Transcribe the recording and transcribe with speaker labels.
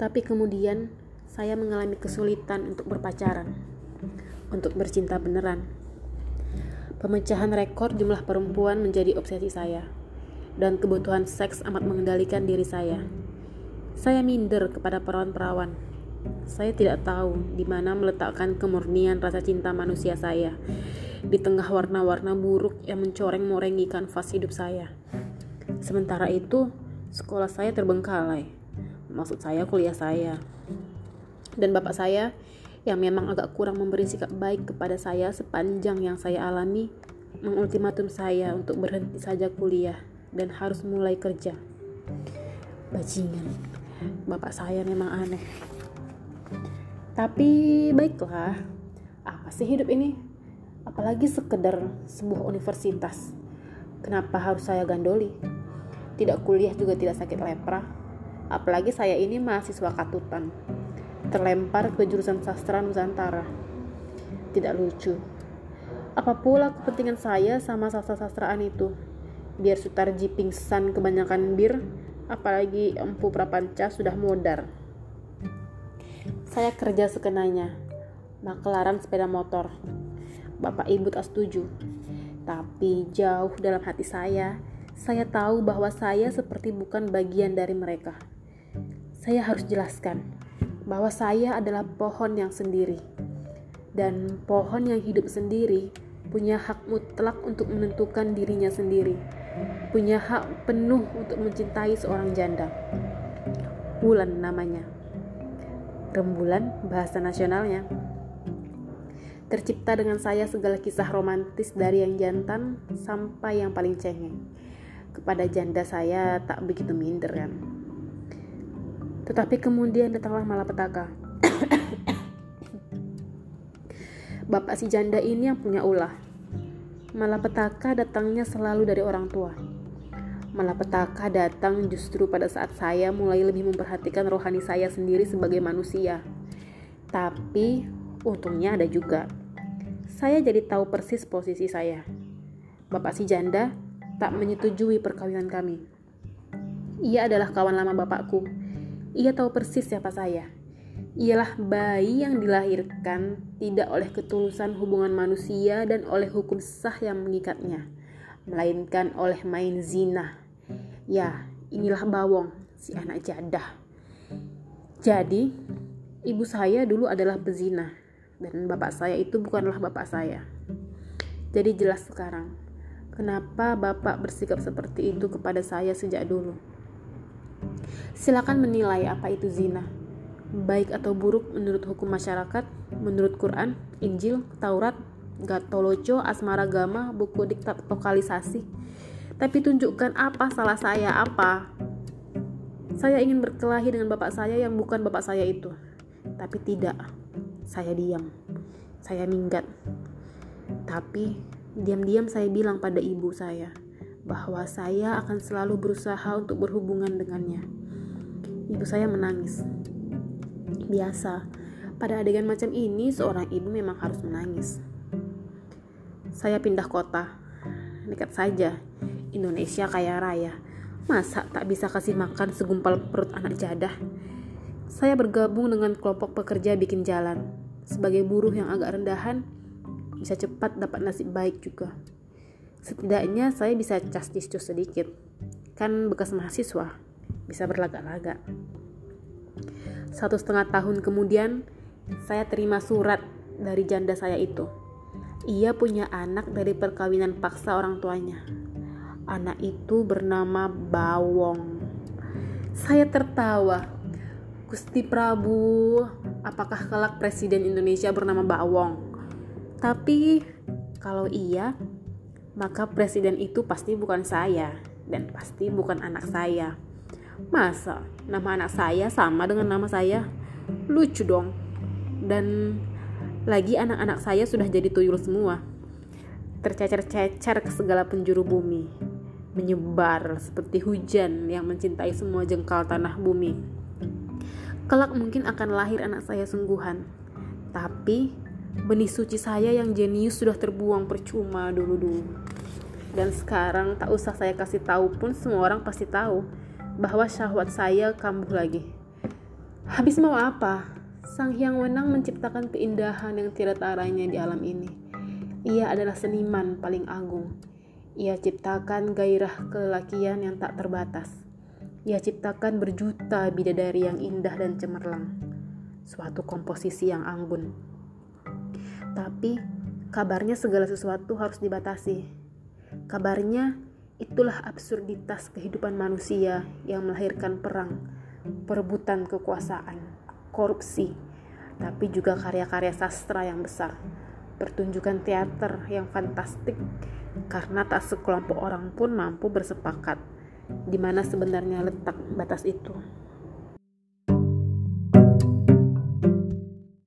Speaker 1: Tapi kemudian saya mengalami kesulitan untuk berpacaran, untuk bercinta beneran. Pemecahan rekor jumlah perempuan menjadi obsesi saya, dan kebutuhan seks amat mengendalikan diri saya. Saya minder kepada perawan-perawan. Saya tidak tahu di mana meletakkan kemurnian rasa cinta manusia saya di tengah warna-warna buruk yang mencoreng-morengi kanvas hidup saya. Sementara itu, sekolah saya terbengkalai maksud saya kuliah saya. Dan bapak saya yang memang agak kurang memberi sikap baik kepada saya sepanjang yang saya alami mengultimatum saya untuk berhenti saja kuliah dan harus mulai kerja. Bajingan. Bapak saya memang aneh. Tapi baiklah. Apa sih hidup ini? Apalagi sekedar sebuah universitas. Kenapa harus saya gandoli? Tidak kuliah juga tidak sakit lepra Apalagi saya ini mahasiswa katutan, terlempar ke jurusan sastra Nusantara. Tidak lucu. Apa pula kepentingan saya sama sastra-sastraan itu? Biar Sutarji pingsan kebanyakan bir, apalagi Empu Prapanca sudah modar. Saya kerja sekenanya, makelaran sepeda motor. Bapak Ibu tak setuju. Tapi jauh dalam hati saya, saya tahu bahwa saya seperti bukan bagian dari mereka saya harus jelaskan bahwa saya adalah pohon yang sendiri, dan pohon yang hidup sendiri punya hak mutlak untuk menentukan dirinya sendiri, punya hak penuh untuk mencintai seorang janda. Bulan namanya, rembulan bahasa nasionalnya. Tercipta dengan saya segala kisah romantis dari yang jantan sampai yang paling cengeng. Kepada janda saya tak begitu minder kan. Tetapi kemudian datanglah malapetaka. Bapak si janda ini yang punya ulah. Malapetaka datangnya selalu dari orang tua. Malapetaka datang justru pada saat saya mulai lebih memperhatikan rohani saya sendiri sebagai manusia. Tapi untungnya ada juga. Saya jadi tahu persis posisi saya. Bapak si janda tak menyetujui perkawinan kami. Ia adalah kawan lama bapakku ia tahu persis siapa saya. Ialah bayi yang dilahirkan tidak oleh ketulusan hubungan manusia dan oleh hukum sah yang mengikatnya, melainkan oleh main zina. Ya, inilah bawong, si anak jadah. Jadi, ibu saya dulu adalah bezina, dan bapak saya itu bukanlah bapak saya. Jadi jelas sekarang, kenapa bapak bersikap seperti itu kepada saya sejak dulu. Silakan menilai apa itu zina, baik atau buruk menurut hukum masyarakat, menurut Quran, Injil, Taurat, Gatoloco, Asmara Gama, buku diktat lokalisasi. Tapi tunjukkan apa salah saya, apa. Saya ingin berkelahi dengan bapak saya yang bukan bapak saya itu. Tapi tidak, saya diam. Saya minggat. Tapi diam-diam saya bilang pada ibu saya bahwa saya akan selalu berusaha untuk berhubungan dengannya. Ibu saya menangis. Biasa, pada adegan macam ini seorang ibu memang harus menangis. Saya pindah kota. Dekat saja. Indonesia kaya raya. Masa tak bisa kasih makan segumpal perut anak jadah? Saya bergabung dengan kelompok pekerja bikin jalan. Sebagai buruh yang agak rendahan, bisa cepat dapat nasib baik juga. Setidaknya saya bisa cas sedikit. Kan bekas mahasiswa bisa berlagak-lagak. Satu setengah tahun kemudian, saya terima surat dari janda saya itu. Ia punya anak dari perkawinan paksa orang tuanya. Anak itu bernama Bawong. Saya tertawa. Gusti Prabu, apakah kelak presiden Indonesia bernama Bawong? Tapi kalau iya, maka presiden itu pasti bukan saya dan pasti bukan anak saya. Masa nama anak saya sama dengan nama saya? Lucu dong. Dan lagi anak-anak saya sudah jadi tuyul semua. Tercecer-cecer ke segala penjuru bumi. Menyebar seperti hujan yang mencintai semua jengkal tanah bumi. Kelak mungkin akan lahir anak saya sungguhan. Tapi benih suci saya yang jenius sudah terbuang percuma dulu-dulu. Dan sekarang tak usah saya kasih tahu pun semua orang pasti tahu bahwa syahwat saya kambuh lagi. Habis mau apa? Sang Hyang Wenang menciptakan keindahan yang tidak taranya di alam ini. Ia adalah seniman paling agung. Ia ciptakan gairah kelelakian yang tak terbatas. Ia ciptakan berjuta bidadari yang indah dan cemerlang. Suatu komposisi yang anggun. Tapi kabarnya segala sesuatu harus dibatasi. Kabarnya itulah absurditas kehidupan manusia yang melahirkan perang, perebutan kekuasaan korupsi, tapi juga karya-karya sastra yang besar, pertunjukan teater yang fantastik, karena tak sekelompok orang pun mampu bersepakat di mana sebenarnya letak batas itu.